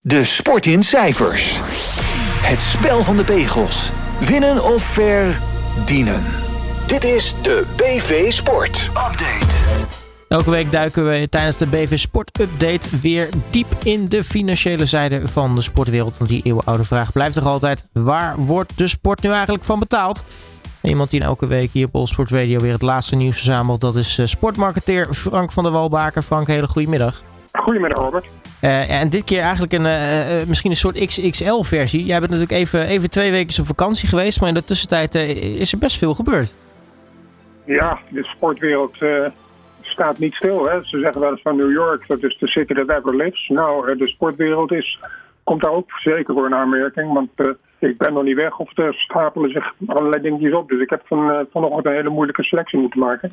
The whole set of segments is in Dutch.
De sport in cijfers. Het spel van de pegels. Winnen of verdienen. Dit is de BV Sport Update. Elke week duiken we tijdens de BV Sport Update weer diep in de financiële zijde van de sportwereld. Want die eeuwenoude vraag blijft toch altijd: waar wordt de sport nu eigenlijk van betaald? Iemand die elke week hier op All Sport Radio weer het laatste nieuws verzamelt, dat is eh, sportmarketeer Frank van der Walbaker. Frank, hele goede middag. Goedemiddag Robert. Uh, en dit keer eigenlijk een, uh, misschien een soort XXL-versie. Jij bent natuurlijk even, even twee weken op vakantie geweest, maar in de tussentijd is er best veel gebeurd. Ja, de sportwereld staat niet stil. Hè. Ze zeggen wel eens van New York, dat is de city that ever lives. Nou, de sportwereld is, komt daar ook zeker voor een aanmerking. Want ik ben nog niet weg of er stapelen zich allerlei dingetjes op. Dus ik heb van, vanochtend een hele moeilijke selectie moeten maken.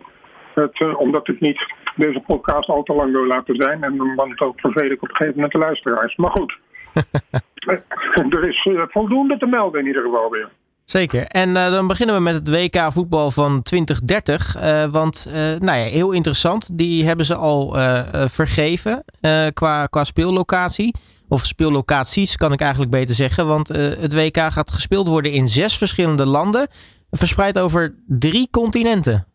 Het, omdat ik niet deze podcast al te lang wil laten zijn. En dan het ook vervelend op een gegeven moment de luisteraars. Maar goed, er is voldoende te melden in ieder geval weer. Zeker. En uh, dan beginnen we met het WK voetbal van 2030. Uh, want uh, nou ja, heel interessant. Die hebben ze al vergeven qua, qua speellocatie. Of speellocaties kan ik eigenlijk beter zeggen. Want het WK gaat gespeeld worden in zes verschillende landen. Verspreid over drie continenten.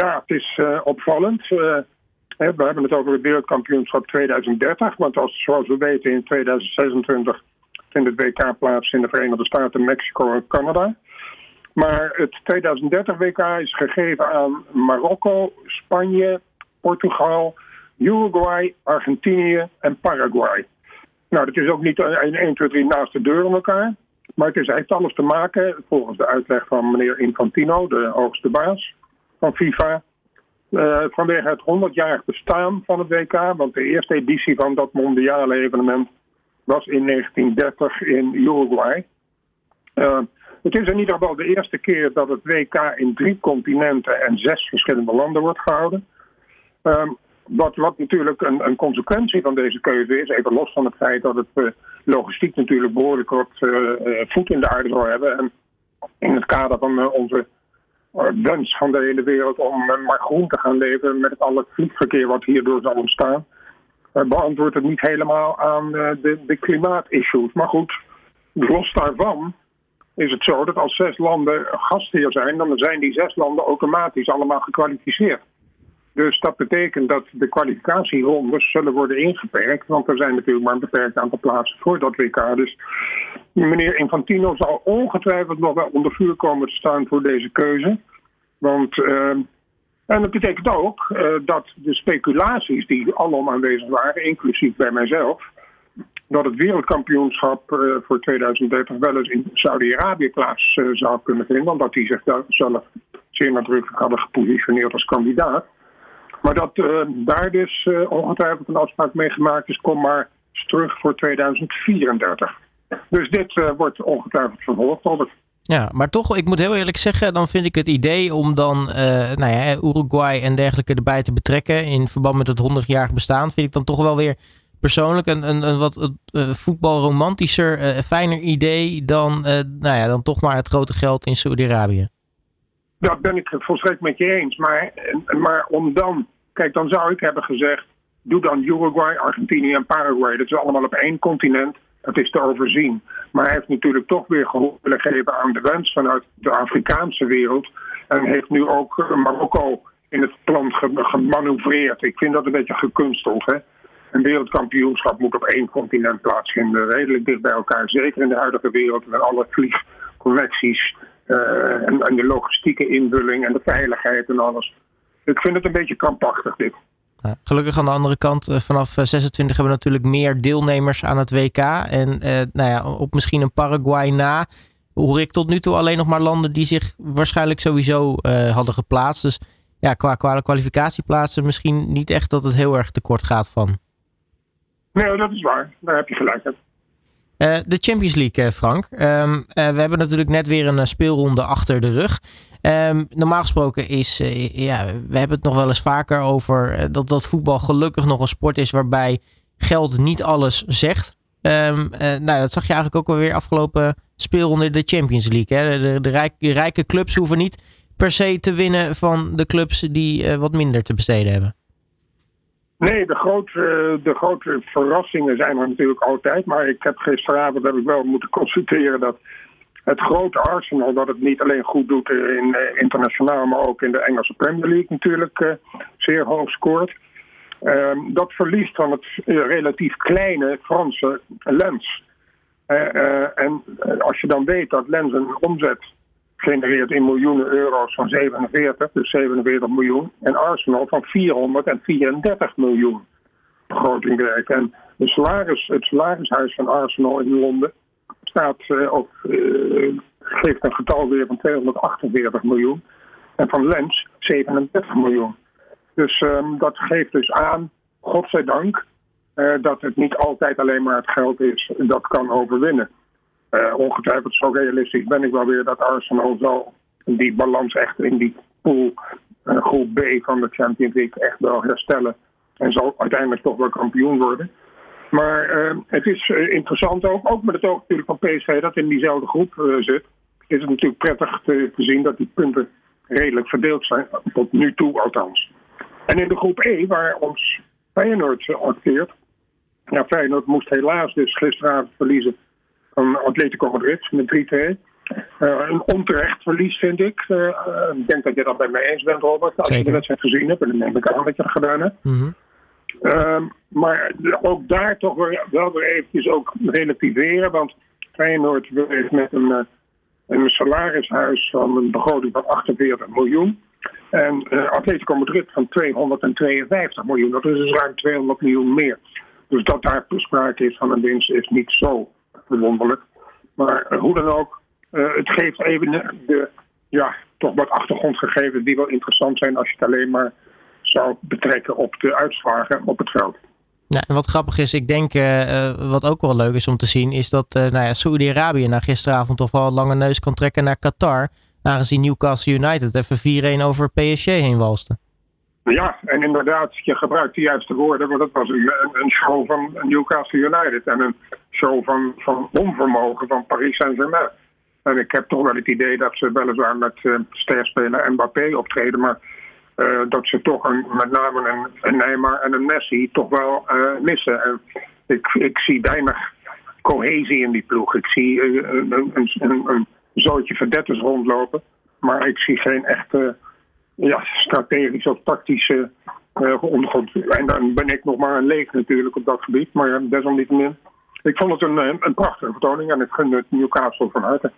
Ja, het is opvallend. we hebben het over het wereldkampioenschap 2030. Want als, zoals we weten in 2026 vindt het WK plaats in de Verenigde Staten, Mexico en Canada. Maar het 2030 WK is gegeven aan Marokko, Spanje, Portugal, Uruguay, Argentinië en Paraguay. Nou, dat is ook niet 1, 2, 3 naast de deur in elkaar. Maar het heeft alles te maken, volgens de uitleg van meneer Infantino, de hoogste baas van FIFA, uh, vanwege het 100-jarig bestaan van het WK. Want de eerste editie van dat mondiale evenement was in 1930 in Uruguay. Uh, het is in ieder geval de eerste keer dat het WK in drie continenten en zes verschillende landen wordt gehouden. Uh, wat, wat, natuurlijk een, een, consequentie van deze keuze is, even los van het feit dat het uh, logistiek natuurlijk behoorlijk wat voet in de aarde zal hebben. En in het kader van onze wens van de hele wereld om maar groen te gaan leven met al het vliegverkeer wat hierdoor zal ontstaan, beantwoordt het niet helemaal aan eh, de, de klimaatissues. Maar goed, los daarvan is het zo dat als zes landen gastheer zijn, dan zijn die zes landen automatisch allemaal gekwalificeerd. Dus dat betekent dat de kwalificatierondes zullen worden ingeperkt, want er zijn natuurlijk maar een beperkt aantal plaatsen voor dat WK. Dus meneer Infantino zal ongetwijfeld nog wel onder vuur komen te staan voor deze keuze. Want uh, en dat betekent ook uh, dat de speculaties die allemaal aanwezig waren, inclusief bij mijzelf, dat het wereldkampioenschap uh, voor 2030 wel eens in Saudi-Arabië plaats uh, zou kunnen vinden, omdat die zich daar zelf zeer nadrukkelijk hadden gepositioneerd als kandidaat. Maar dat daar dus ongetwijfeld een afspraak mee gemaakt is, kom maar terug voor 2034. Dus dit wordt ongetwijfeld vervolgd. Ja, maar toch, ik moet heel eerlijk zeggen, dan vind ik het idee om dan uh, nou ja, Uruguay en dergelijke erbij te betrekken in verband met het 100-jarig bestaan, vind ik dan toch wel weer persoonlijk een, een, een wat uh, voetbalromantischer, uh, fijner idee dan, nou ja, dan toch maar het grote geld in Saudi-Arabië. Dat ben ik volstrekt met je eens. Maar, maar om dan, kijk, dan zou ik hebben gezegd, doe dan Uruguay, Argentinië en Paraguay. Dat is allemaal op één continent. Dat is te overzien. Maar hij heeft natuurlijk toch weer gehoor willen geven aan de wens vanuit de Afrikaanse wereld. En heeft nu ook Marokko in het plan gemanoeuvreerd. Ik vind dat een beetje gekunsteld. Hè? Een wereldkampioenschap moet op één continent plaatsvinden. Redelijk dicht bij elkaar. Zeker in de huidige wereld. Met alle vliegconnecties. Uh, en, en de logistieke invulling en de veiligheid en alles. Ik vind het een beetje krampachtig dit. Gelukkig aan de andere kant, eh, vanaf 26 eh, hebben we natuurlijk meer deelnemers aan het WK. En eh, nou ja, op misschien een Paraguay na hoor ik tot nu toe alleen nog maar landen die zich waarschijnlijk sowieso hadden geplaatst. Dus ja, qua, qua kwalificatieplaatsen misschien niet echt dat het heel erg tekort gaat van. Nee, dat is waar. Daar heb je gelijk aan. de Champions League, Frank. Ehm, we hebben natuurlijk net weer een speelronde achter de rug. Um, normaal gesproken is, uh, ja, we hebben het nog wel eens vaker over uh, dat, dat voetbal gelukkig nog een sport is waarbij geld niet alles zegt. Um, uh, nou, dat zag je eigenlijk ook alweer afgelopen speelronde de Champions League. Hè? De, rijke clubs hoeven niet per se te winnen van de clubs die wat minder te besteden hebben. Nee, de grote, de grote verrassingen zijn er natuurlijk altijd. Maar ik heb gisteravond heb ik wel moeten constateren dat het grote Arsenal, dat het niet alleen goed doet in uh, internationaal, maar ook in de Engelse Premier League natuurlijk uh, zeer hoog scoort. Uh, dat verliest van het relatief kleine Franse Lens. en als je dan weet dat Lens een omzet genereert in miljoenen euro's van 47, dus 47 miljoen. En Arsenal van 434 miljoen begrotingwerk. En de salaris, het salarishuis van Arsenal in Londen staat uh, op, uh, geeft een getal weer van 248 miljoen. En van Lens 37 miljoen. Dus um, dat geeft dus aan, godzijdank, uh, dat het niet altijd alleen maar het geld is dat kan overwinnen. Ongetwijfeld zo realistisch ben ik wel weer dat Arsenal zal die balans echt in die pool groep B van de Champions League echt wel herstellen. En zal uiteindelijk toch wel kampioen worden. Maar uh, het is interessant ook, ook met het oog natuurlijk van PSV dat in diezelfde groep zit. Is het natuurlijk prettig te, te, zien dat die punten redelijk verdeeld zijn, tot nu toe althans. En in de groep E, waar ons Feyenoord acteert. Ja, Feyenoord moest helaas dus gisteravond verliezen van Atletico Madrid met 3-2. Uh, een onterecht verlies, vind ik. Uh, ik denk dat je dat bij mij eens bent, Robert. Als Zeker. je de wedstrijd gezien hebt, en dan neem ik aan dat je dat gedaan hebt. Mm -hmm. Uh, maar ook daar toch wel weer eventjes ook relativeren. Want Feyenoord heeft met een, een salarishuis van een begroting van 48 miljoen. En uh, Atletico Madrid van 252 miljoen. Dat is dus ruim 200 miljoen meer. Dus dat daar sprake is van een winst is niet zo verwonderlijk. Maar uh, hoe dan ook, het geeft even de, ja, toch wat achtergrondgegevens die wel interessant zijn als je het alleen maar zou betrekken op de uitslagen op het veld. Ja, en wat grappig is, ik denk uh, wat ook wel leuk is om te zien, is dat nou ja, Saoedi-Arabië na gisteravond toch wel een lange neus kan trekken naar Qatar. Aangezien Newcastle United even 4-1 over PSG heen walste. Ja, en inderdaad, je gebruikt de juiste woorden, want dat was een, een show van Newcastle United en een show van, van onvermogen van Paris Saint-Germain. En ik heb toch wel het idee dat ze weliswaar met uh, sterspeler Mbappé optreden, maar uh, dat ze toch een, met name een, Neymar en een Messi toch wel uh, missen. En ik, ik zie weinig cohesie in die ploeg. Ik zie een, een, een, een zootje verdetters rondlopen, maar ik zie geen echte ja, strategisch of tactische ondergrond. En dan ben ik nog maar een leeg natuurlijk op dat gebied. Maar desalniettemin. Ik vond het een, een prachtige vertoning en ik gun het Newcastle van harte.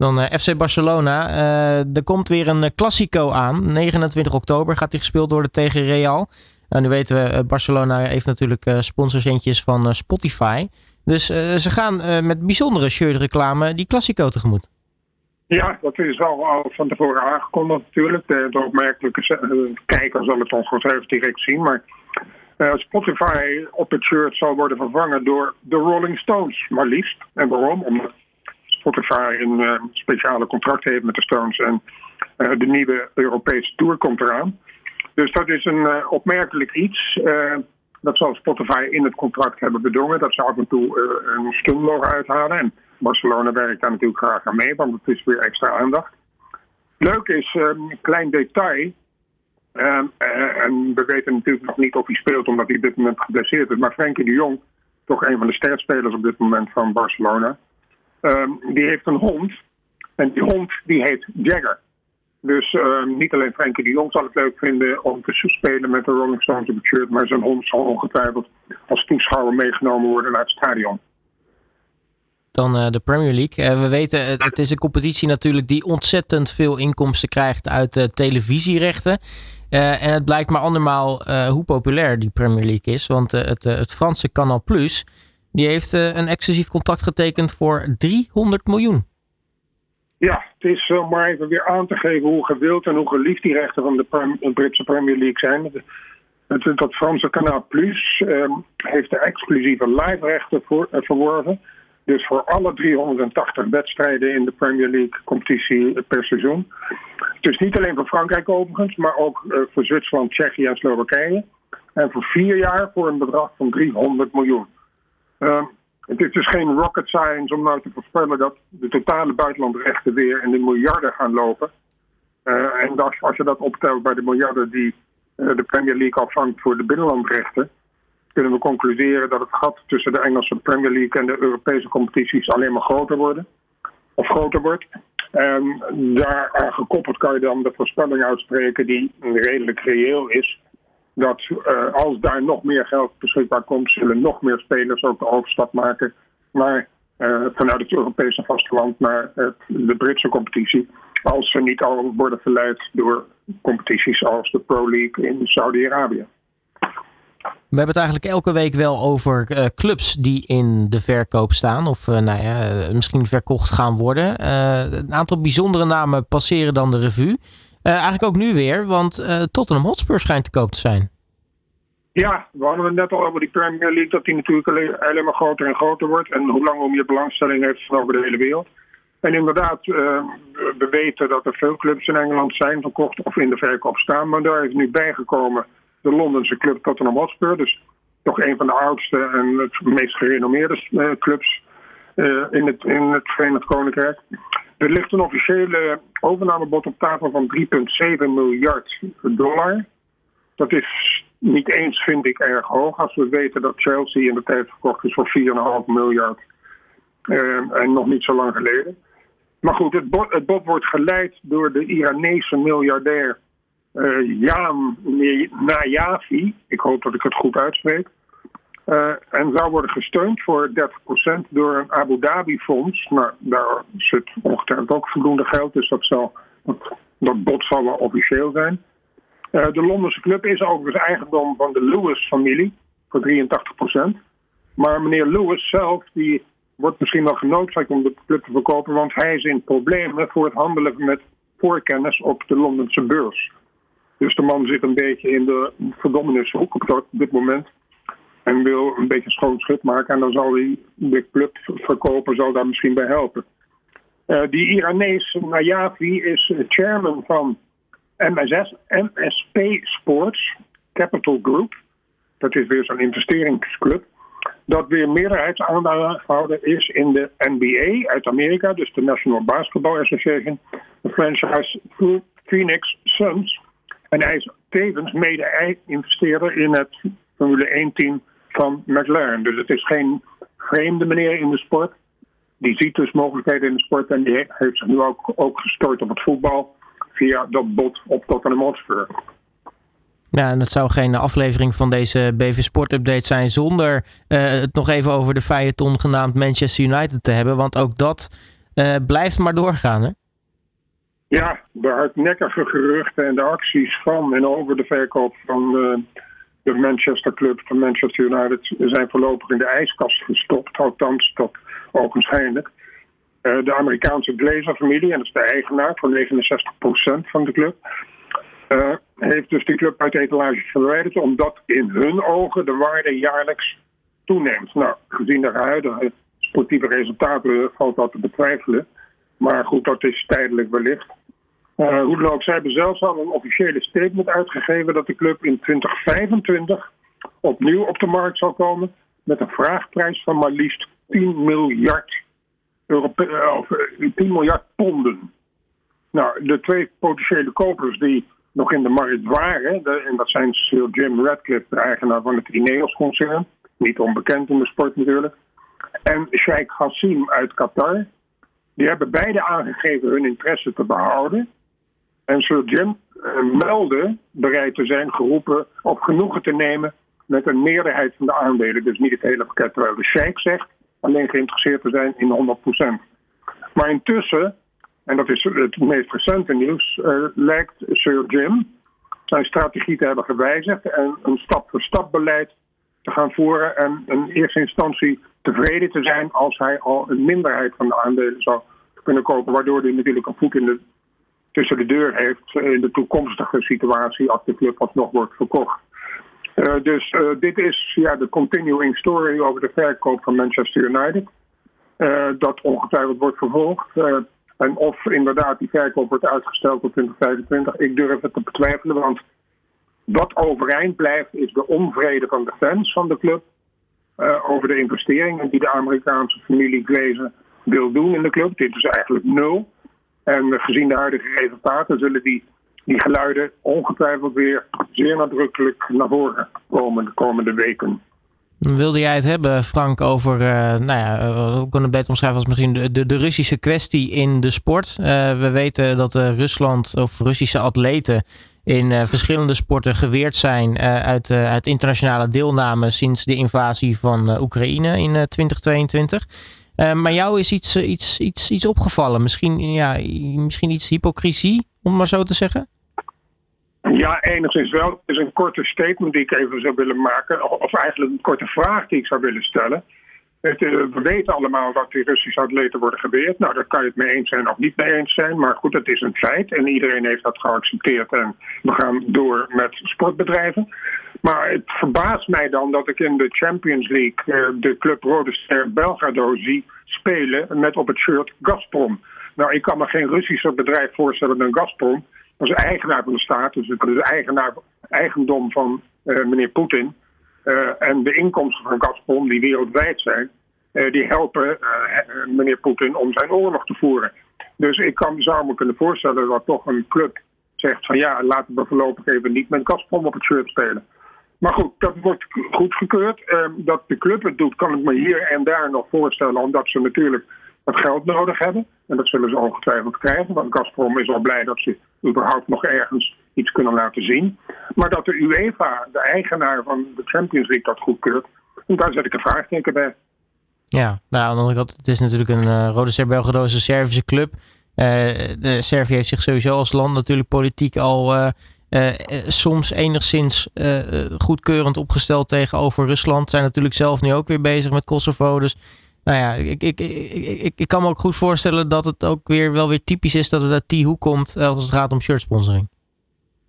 Dan uh, FC Barcelona. Uh, er komt weer een Classico aan. 29 oktober gaat die gespeeld worden tegen Real. Nou, nu weten we, Barcelona heeft natuurlijk sponsorcentjes van Spotify. Dus ze gaan met bijzondere shirtreclame die Classico tegemoet. Ja, dat is al, van tevoren aangekondigd natuurlijk. De, opmerkelijke kijker zal het ongetwijfeld direct zien. Maar Spotify op het shirt zal worden vervangen door de Rolling Stones, maar liefst. En waarom? Omdat Spotify een uh, speciale contract heeft met de Stones en de nieuwe Europese tour komt eraan. Dus dat is een opmerkelijk iets. dat zal Spotify in het contract hebben bedongen. Dat ze af en toe een stunlogo uithalen. En Barcelona werkt daar natuurlijk graag aan mee, want het is weer extra aandacht. Leuk is, ehm, een klein detail. Uh, en we weten natuurlijk nog niet of hij speelt omdat hij op dit moment geblesseerd is. Maar Frenkie de Jong, toch een van de sterspelers op dit moment van Barcelona. Um, die heeft een hond. En die hond die heet Jagger. Dus uh, niet alleen Frenkie de Jong zal het leuk vinden om te spelen met de Rolling Stones op het shirt. Maar zijn hond zal ongetwijfeld als toeschouwer meegenomen worden naar het stadion dan uh, de Premier League. Uh, we weten, het, het, is een competitie natuurlijk die ontzettend veel inkomsten krijgt uit uh, televisierechten. en het blijkt maar andermaal hoe populair die Premier League is. Want het, het Franse Canal Plus, die heeft een exclusief contract getekend voor 300 miljoen. Ja, het is om maar even weer aan te geven hoe gewild en hoe geliefd die rechten van de, Britse Premier League zijn. Dat Franse Canal Plus ehm, heeft de exclusieve live rechten voor, verworven. Dus voor alle 380 wedstrijden in de Premier League competitie per seizoen. Dus niet alleen voor Frankrijk overigens, maar ook voor Zwitserland, Tsjechië en Slowakije. En voor vier jaar voor een bedrag van 300 miljoen. Uh, het is dus geen rocket science om nou te voorspellen dat de totale buitenlandrechten weer in de miljarden gaan lopen. Uh, en als, je dat optelt bij de miljarden die de Premier League afvangt voor de binnenlandrechten, kunnen we concluderen dat het gat tussen de Engelse Premier League en de Europese competities alleen maar groter worden. Of groter wordt. En daar gekoppeld kan je dan de voorspelling uitspreken die redelijk reëel is. Dat uh, als daar nog meer geld beschikbaar komt, zullen nog meer spelers ook de overstap maken naar, uh, vanuit het Europese vasteland naar het, de Britse competitie. Als ze niet al worden verleid door competities als de Pro League in Saudi-Arabië. We hebben het eigenlijk elke week wel over clubs die in de verkoop staan. Of nou ja, misschien verkocht gaan worden. Een aantal bijzondere namen passeren dan de revue. Eigenlijk ook nu weer, want Tottenham Hotspur schijnt te koop te zijn. Ja, we hadden het net al over die Premier League. Dat die natuurlijk alleen, maar groter en groter wordt. En hoe lang om je belangstelling heeft van over de hele wereld. En inderdaad, we weten dat er veel clubs in Engeland zijn verkocht of in de verkoop staan. Maar daar is nu bijgekomen de Londense club Tottenham Hotspur. Dus toch een van de oudste en het meest gerenommeerde clubs in, het, in het Verenigd Koninkrijk. Er ligt een officiële overnamebod op tafel van 3,7 miljard dollar. Dat is niet eens, vind ik, erg hoog. Als we weten dat Chelsea in de tijd verkocht is voor 4,5 miljard. Uh, en nog niet zo lang geleden. Maar goed, het bod, het bod wordt geleid door de Iranese miljardair uh, Jaan Najavi, ik hoop dat ik het goed uitspreek, uh, en zou worden gesteund voor 30% door een Abu Dhabi fonds. Maar daar zit ongetwijfeld ook voldoende geld, dus dat, zal, dat, bod zal wel officieel zijn. Uh, de Londense club is overigens eigendom van de Lewis-familie voor 83%. Maar meneer Lewis zelf die wordt misschien wel genoodzaakt om de club te verkopen, want hij is in problemen voor het handelen met voorkennis op de Londense beurs. Dus de man zit een beetje in de verdommenishoek op dit moment. En wil een beetje schoon schut maken. En dan zal hij de club verkopen, zal daar misschien bij helpen. Uh, die Iranees Nayafi is chairman van MSS, MSP Sports Capital Group. Dat is weer zo'n investeringsclub. Dat weer meerderheidsaandelen is in de NBA uit Amerika, dus de National Basketball Association. De franchise Phoenix Suns. En hij is tevens mede-investeerder in het Formule 1-team van McLaren. Dus het is geen vreemde meneer in de sport. Die ziet dus mogelijkheden in de sport en die heeft zich nu ook, ook gestort op het voetbal via dat bod op Tottenham Hotspur. Ja, en dat zou geen aflevering van deze BV Sport Update zijn zonder uh, het nog even over de Feyenoord genaamd Manchester United te hebben. Want ook dat uh, blijft maar doorgaan, hè? Ja, de hardnekkige geruchten en de acties van en over de verkoop van uh, de Manchester Club van Manchester United zijn voorlopig in de ijskast gestopt, althans tot ogenschijnlijk. Uh, de Amerikaanse Glazer-familie, en dat is de eigenaar voor 69% van de club, uh, heeft dus de club uit de etalage verwijderd, omdat in hun ogen de waarde jaarlijks toeneemt. Nou, gezien de huidige sportieve resultaten valt dat te betwijfelen. Maar goed, dat is tijdelijk wellicht. Uh, hoe dan ook, zij hebben zelfs al een officiële statement uitgegeven dat de club in 2025 opnieuw op de markt zal komen met een vraagprijs van maar liefst 10 miljard, Europe uh, of, 10 eh, miljard ponden. Nou, de twee potentiële kopers die nog in de markt waren, en dat zijn Sir Jim Radcliffe, de eigenaar van het Ineos-concern, niet onbekend in de sport natuurlijk, en Sheikh Hassim uit Qatar, die hebben beide aangegeven hun interesse te behouden. En Sir Jim meldde bereid te zijn geroepen op genoegen te nemen met een meerderheid van de aandelen. Dus niet het hele pakket, terwijl de Sheikh zegt alleen geïnteresseerd te zijn in 100%. Maar intussen, en dat is het meest recente nieuws, uh, lijkt Sir Jim zijn strategie te hebben gewijzigd en een stap-voor-stap beleid te gaan voeren en in eerste instantie tevreden te zijn als hij al een minderheid van de aandelen zou kunnen kopen, waardoor hij natuurlijk een voet in de, tussen de deur heeft in de toekomstige situatie als de club alsnog wordt verkocht. Uh, dus uh, dit is ja, de continuing story over de verkoop van Manchester United. Dat ongetwijfeld wordt vervolgd. en of inderdaad die verkoop wordt uitgesteld tot 2025, ik durf het te betwijfelen. Want wat overeind blijft is de onvrede van de fans van de club. over de investeringen die de Amerikaanse familie Glazer wil doen in de club. Dit is eigenlijk nul. En gezien de huidige resultaten zullen die die geluiden ongetwijfeld weer zeer nadrukkelijk naar voren komen de komende weken. Wilde jij het hebben, Frank, over, uh, nou ja, uh, we het beter omschrijven als misschien de, de, de Russische kwestie in de sport. Uh, we weten dat Rusland of Russische atleten in verschillende sporten geweerd zijn uit, uit internationale deelname sinds de invasie van Oekraïne in 2022. Maar jou is iets, iets, iets, iets opgevallen, misschien, ja, misschien iets hypocrisie, om maar zo te zeggen? Ja, enigszins wel. Het is een korte statement die ik even zou willen maken. Of eigenlijk een korte vraag die ik zou willen stellen. Het, uh, we weten allemaal dat die Russische atleten worden geweerd. Nou, daar kan je het mee eens zijn of niet mee eens zijn. Maar goed, het is een feit. En iedereen heeft dat geaccepteerd. En we gaan door met sportbedrijven. Maar het verbaast mij dan dat ik in de Champions League uh, de club Rode Ster Belgrado zie spelen met op het shirt Gazprom. Nou, ik kan me geen Russischer bedrijf voorstellen dan Gazprom. Dat is eigenaar van de staat, dus dat is eigenaar, eigendom van uh, meneer Poetin. Uh, en de inkomsten van Gazprom, die wereldwijd zijn, uh, die helpen meneer Poetin om zijn oorlog te voeren. Dus ik kan, zou me kunnen voorstellen dat toch een club zegt van ja, laten we voorlopig even niet met Gazprom op het shirt spelen. Maar goed, dat wordt goedgekeurd. dat de club het doet, kan ik me hier en daar nog voorstellen, omdat ze natuurlijk wat geld nodig hebben. En dat zullen ze ongetwijfeld krijgen, want Gazprom is al blij dat ze überhaupt nog ergens iets kunnen laten zien. Maar dat de UEFA, de eigenaar van de Champions League, dat goedkeurt, daar zet ik een vraagteken bij. Ja, nou, het is natuurlijk een uh, Rode Belgrado Servische club. Uh, de Servië heeft zich sowieso als land natuurlijk politiek al uh, soms enigszins goedkeurend opgesteld tegenover Rusland. Zijn natuurlijk zelf nu ook weer bezig met Kosovo. Dus nou ja, ik, ik, ik, ik, kan me ook goed voorstellen dat het ook weer wel weer typisch is dat het uit die hoek komt eh, als het gaat om shirtsponsoring.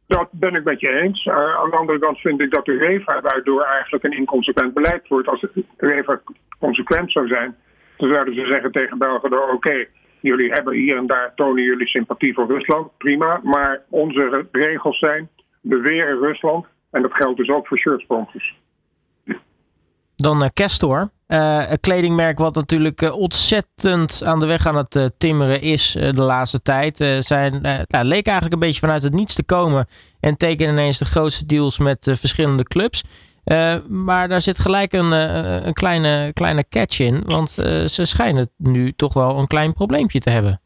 Dat ben ik met je eens. Uh, aan de andere kant vind ik dat de UEFA daardoor eigenlijk een inconsequent beleid voert. Als de UEFA consequent zou zijn, dan zouden ze zeggen tegen België: oké, jullie hebben hier en daar tonen jullie sympathie voor Rusland, prima. Maar onze regels zijn beweren Rusland. En dat geldt dus ook voor shirtsponsors. Dan uh, Castor. Uh, een kledingmerk wat natuurlijk uh, ontzettend aan de weg aan het timmeren is de laatste tijd. zijn, leek eigenlijk een beetje vanuit het niets te komen. En tekenen ineens de grootste deals met verschillende clubs. maar daar zit gelijk een, een kleine, kleine catch in. Want ze schijnen nu toch wel een klein probleempje te hebben.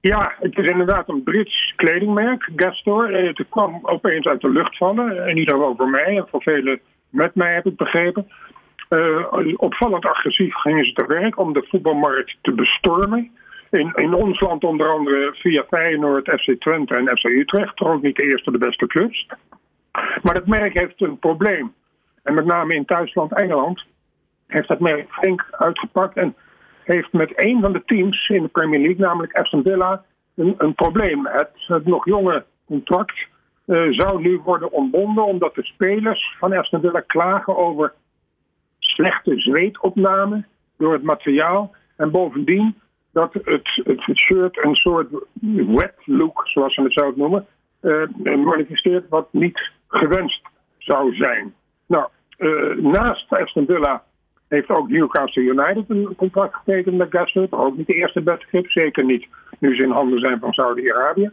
Ja, het is inderdaad een Brits kledingmerk, Gastor. Het kwam opeens uit de lucht vallen. In ieder geval voor mij en voor velen met mij heb ik begrepen. Uh, opvallend agressief gingen ze te werk om de voetbalmarkt te bestormen. In, in ons land onder andere via Feyenoord, FC Twente en FC Utrecht. Toch ook niet de eerste de beste clubs. Maar het merk heeft een probleem. En met name in thuisland Engeland heeft dat merk flink uitgepakt. En heeft met een van de teams in de Premier League, namelijk Aston Villa, een, een probleem. Het, het, nog jonge contract zou nu worden ontbonden omdat de spelers van Aston Villa klagen over slechte zweetopname door het materiaal. En bovendien dat het, het, shirt een soort wet look, zoals ze het zouden noemen, uh, manifesteert wat niet gewenst zou zijn. Nou, uh, naast Aston Villa heeft ook Newcastle United een contract getekend met Gaston. Ook niet de eerste club, zeker niet nu ze in handen zijn van Saudi-Arabië.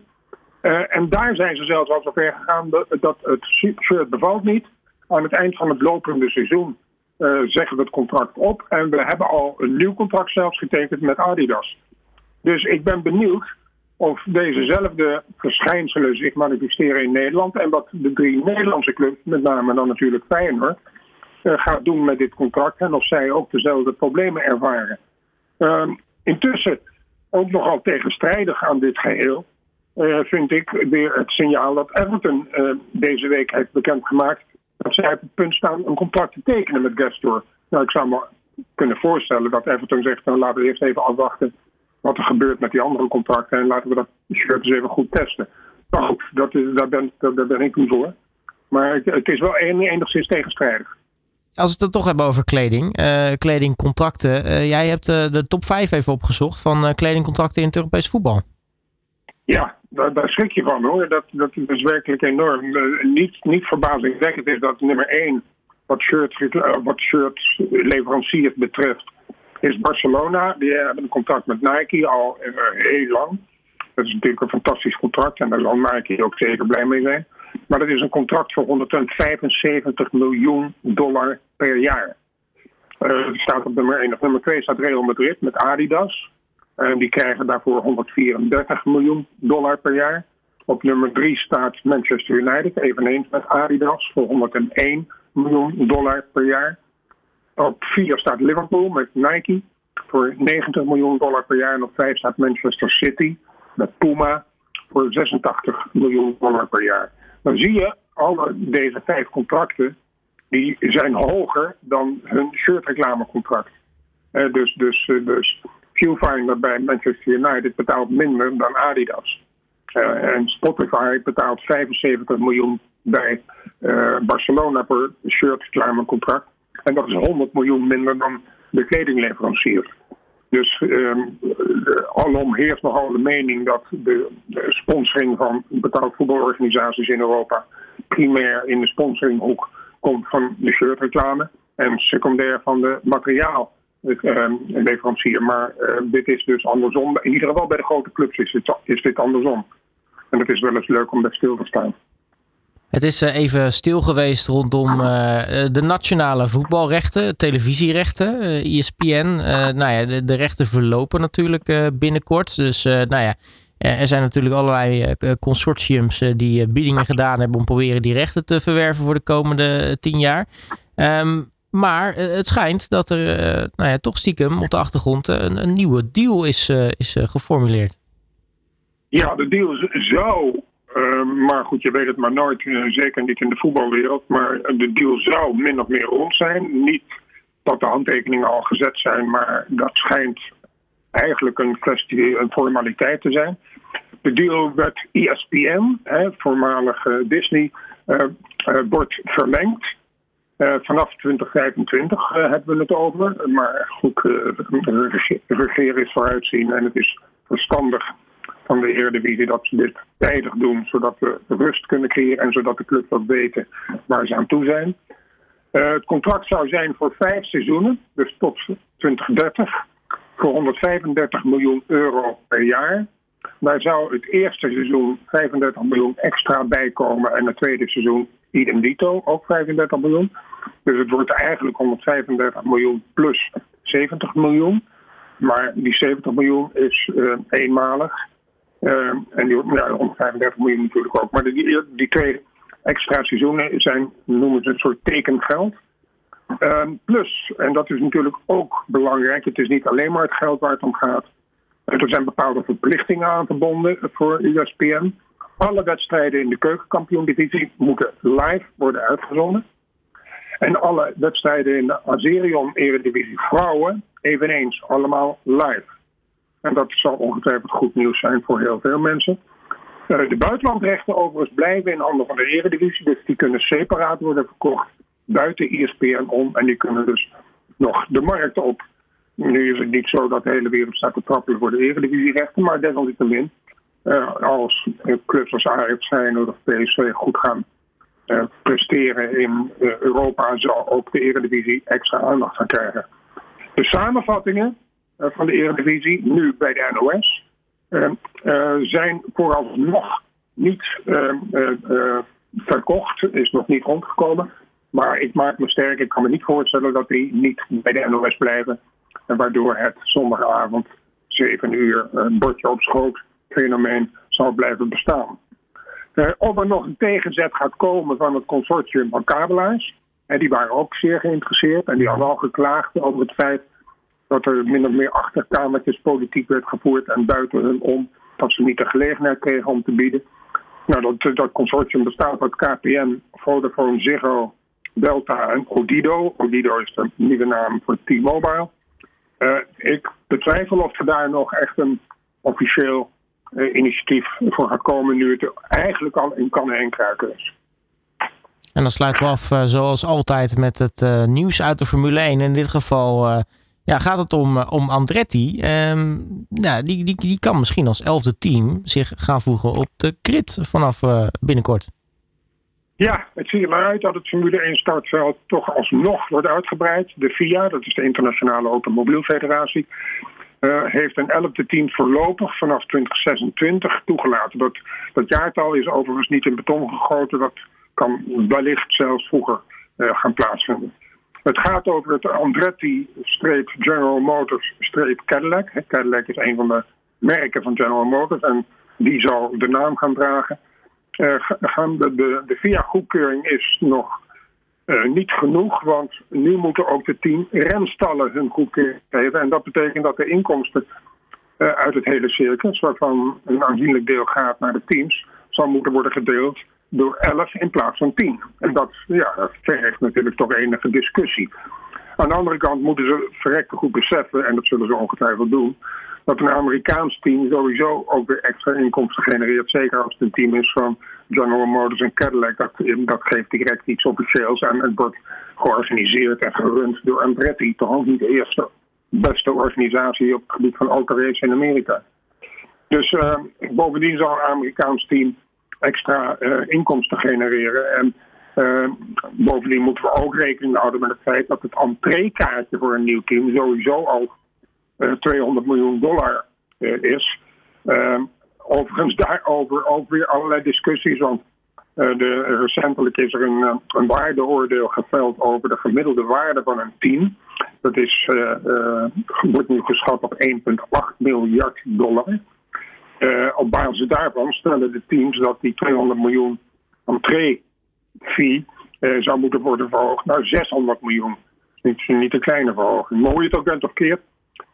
Uh, en daar zijn ze zelfs al zover gegaan dat, het shirt bevalt niet. Aan het eind van het lopende seizoen uh, zeggen we het contract op. En we hebben al een nieuw contract zelfs getekend met Adidas. Dus ik ben benieuwd of dezezelfde verschijnselen zich manifesteren in Nederland. En wat de drie Nederlandse clubs, met name dan natuurlijk Feyenoord, uh, gaat doen met dit contract. En of zij ook dezelfde problemen ervaren. Uh, intussen, ook nogal tegenstrijdig aan dit geheel, uh, vind ik weer het signaal dat Everton deze week heeft bekendgemaakt dat zij op het punt staan een contract te tekenen met Gastor. Nou, ik zou me kunnen voorstellen dat Everton zegt, nou laten we eerst even afwachten wat er gebeurt met die andere contracten en laten we dat shirt eens even goed testen. Maar goed, dat is, daar, ben, ik niet voor. Maar het, is wel enigszins tegenstrijdig. Als we het dan toch hebben over kleding, uh, kledingcontracten. Jij hebt de top 5 even opgezocht van kledingcontracten in het Europees voetbal. Ja, daar, schrik je van hoor. Dat, dat is werkelijk enorm. Uh, niet, niet verbazingwekkend is dat nummer één, wat shirt, uh, wat shirtleveranciers betreft, is Barcelona. Die hebben een contact met Nike al uh, heel lang. Dat is natuurlijk een fantastisch contract en daar zal Nike ook zeker blij mee zijn. Maar dat is een contract voor 175 miljoen dollar per jaar. Uh, staat op nummer 1. Op nummer 2 staat Real Madrid met Adidas. Uh, die krijgen daarvoor 134 miljoen dollar per jaar. Op nummer 3 staat Manchester United, eveneens met Adidas, voor 101 miljoen dollar per jaar. Op 4 staat Liverpool met Nike voor 90 miljoen dollar per jaar. En op 5 staat Manchester City met Puma voor 86 miljoen dollar per jaar. Dan zie je, alle deze vijf contracten die zijn hoger dan hun shirtreclamecontract. Uh, dus, dus, uh, dus Viewfinder bij Manchester United betaalt minder dan Adidas. Uh, en Spotify betaalt 75 miljoen bij Barcelona per shirtreclamecontract. En dat is 100 miljoen minder dan de kledingleverancier. Dus um, alom heerst nogal de mening dat de, sponsoring van betaald voetbalorganisaties in Europa primair in de sponsoringhoek komt van de shirtreclame en secundair van de materiaalleverancier. Ehm, maar uh, dit is dus andersom. In ieder geval bij de grote clubs is dit, andersom. En het is wel eens leuk om bij stil te staan. Het is eh, even stil geweest rondom uh, de nationale voetbalrechten, televisierechten, ESPN. nou ja, de, de, rechten verlopen natuurlijk binnenkort. Dus nou ja, er zijn natuurlijk allerlei consortiums die biedingen gedaan hebben om proberen die rechten te verwerven voor de komende tien jaar. Um, maar het schijnt dat er nou ja, toch stiekem op de achtergrond een, een nieuwe deal is, is geformuleerd. Ja, de deal zou maar goed, je weet het maar nooit, zeker niet in de voetbalwereld. Maar de deal zou min of meer rond zijn. Niet dat de handtekeningen al gezet zijn, maar dat schijnt eigenlijk een kwestie, een formaliteit te zijn. De deal werd ESPN, hè, voormalig Disney, uh, wordt verlengd. Vanaf 2025 hebben we het over. Maar goed, regeren is vooruitzien en het is verstandig van de Eredivisie dat ze dit tijdig doen, zodat we rust kunnen creëren en zodat de clubs ook weten waar ze aan toe zijn. Het contract zou zijn voor vijf seizoenen, dus tot 2030, voor 135 miljoen euro per jaar. Daar zou het eerste seizoen 35 miljoen extra bij komen en het tweede seizoen idem dito, ook 35 miljoen. Dus het wordt eigenlijk 135 miljoen plus 70 miljoen. Maar die 70 miljoen is uh, eenmalig. Uh, en die ja, 135 miljoen natuurlijk ook. Maar die, die twee extra seizoenen zijn, noemen ze een soort tekengeld. Uh, plus, en dat is natuurlijk ook belangrijk, het is niet alleen maar het geld waar het om gaat. Er zijn bepaalde verplichtingen aan verbonden voor ESPN. Alle wedstrijden in de keukenkampioen-divisie moeten live worden uitgezonden. En alle wedstrijden in de Azerion-eredivisie vrouwen eveneens allemaal live. En dat zal ongetwijfeld goed nieuws zijn voor heel veel mensen. Uh, de buitenlandrechten overigens blijven in handen van de Eredivisie. Dus die kunnen separaat worden verkocht buiten ESPN om. En die kunnen dus nog de markt op. Nu is het niet zo dat de hele wereld staat te trappelen voor de Eredivisie-rechten. Maar desalniettemin, uh, als clubs als Ajax zijn of PSV goed gaan uh, presteren in Europa... zal ook de Eredivisie extra aandacht gaan krijgen. De samenvattingen eh, van de Eredivisie, nu bij de NOS, uh, uh, zijn vooralsnog niet uh, verkocht, is nog niet rondgekomen. Maar ik maak me sterk, ik kan me niet voorstellen dat die niet bij de NOS blijven. En waardoor het zondagavond 7 uur een bordje op schoot fenomeen zal blijven bestaan. Of er nog een tegenzet gaat komen van het consortium van kabelaars. En die waren ook zeer geïnteresseerd en die hadden al geklaagd over het feit dat er min of meer achterkamertjes politiek werd gevoerd en buiten hun om dat ze niet de gelegenheid kregen om te bieden. Nou, dat, dat consortium bestaat uit KPN, Vodafone, Ziggo, Delta en Odido. Odido is de nieuwe naam voor T-Mobile. Uh, ik betwijfel of er daar nog echt een officieel initiatief voor gaat komen, nu het eigenlijk al in kan en kruiken is. En dan sluiten we af, uh, zoals altijd, met het nieuws uit de Formule 1. In dit geval ja, gaat het om, eh, om Andretti. Um, nou, die, die, die kan misschien als elfde team zich gaan voegen op de grid vanaf uh, binnenkort. Ja, het ziet er maar uit dat het Formule 1 startveld toch alsnog wordt uitgebreid. De FIA, dat is de Internationale Automobielfederatie, heeft een elfde team voorlopig vanaf 2026 toegelaten. Dat, dat jaartal is overigens niet in beton gegoten. Dat kan wellicht zelfs vroeger gaan plaatsvinden. Het gaat over het Andretti-General Motors-Cadillac. Cadillac is een van de merken van General Motors en die zal de naam gaan dragen. De, de, de VIA-goedkeuring is nog uh, niet genoeg, want nu moeten ook de tien remstallen hun goedkeuring geven. En dat betekent dat de inkomsten uh, uit het hele circus, waarvan een aanzienlijk deel gaat naar de teams, zal moeten worden gedeeld door 11 in plaats van 10. En dat, ja, dat vergt natuurlijk toch enige discussie. Aan de andere kant moeten ze verrekte goed beseffen, en dat zullen ze ongetwijfeld doen, dat een Amerikaans team sowieso ook weer extra inkomsten genereert. Zeker als het een team is van General Motors en Cadillac. Dat, dat geeft direct iets officieels en het wordt georganiseerd en gerund door Andretti. Toch niet de eerste beste organisatie op het gebied van autorace in Amerika. Dus uh, bovendien zal een Amerikaans team extra uh, inkomsten genereren. En uh, bovendien moeten we ook rekening houden met het feit dat het entreekaartje voor een nieuw team sowieso al 200 miljoen dollar is. overigens daarover ook weer allerlei discussies, want de, recentelijk is er een, een waardeoordeel geveld over de gemiddelde waarde van een team. Dat is, wordt nu geschat op 1,8 miljard dollar. Op basis daarvan stellen de teams dat die 200 miljoen entree-fee uh, zou moeten worden verhoogd naar 600 miljoen. Niet, niet een kleine verhoging. Maar hoe je het ook bent of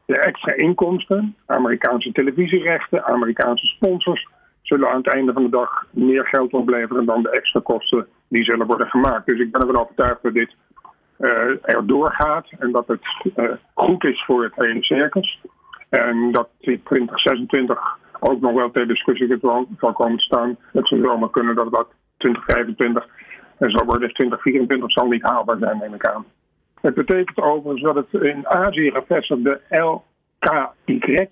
de extra inkomsten, Amerikaanse televisierechten, Amerikaanse sponsors, zullen aan het einde van de dag meer geld opleveren dan de extra kosten die zullen worden gemaakt. Dus ik ben ervan overtuigd dat dit uh, er doorgaat en dat het goed is voor het hele circus. En dat 2026 ook nog wel ter discussie zal komen staan. Het zou zomaar kunnen dat dat 2025 en zo wordt 2024 zal niet haalbaar zijn, neem ik aan. Het betekent overigens dat het in Azië gevestigde LKY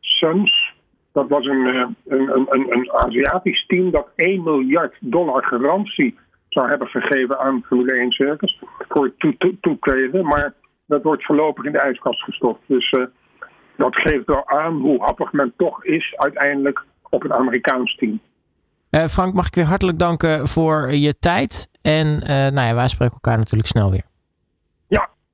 Suns, dat was een, een, een, een, Aziatisch team dat 1 miljard dollar garantie zou hebben gegeven aan Formule 1 Circus voor toetreden, maar dat wordt voorlopig in de ijskast gestopt. Dus uh, dat geeft wel aan hoe happig men toch is uiteindelijk op het Amerikaans team. Uh, Frank, mag ik weer hartelijk danken voor je tijd. En nou ja, wij spreken elkaar natuurlijk snel weer.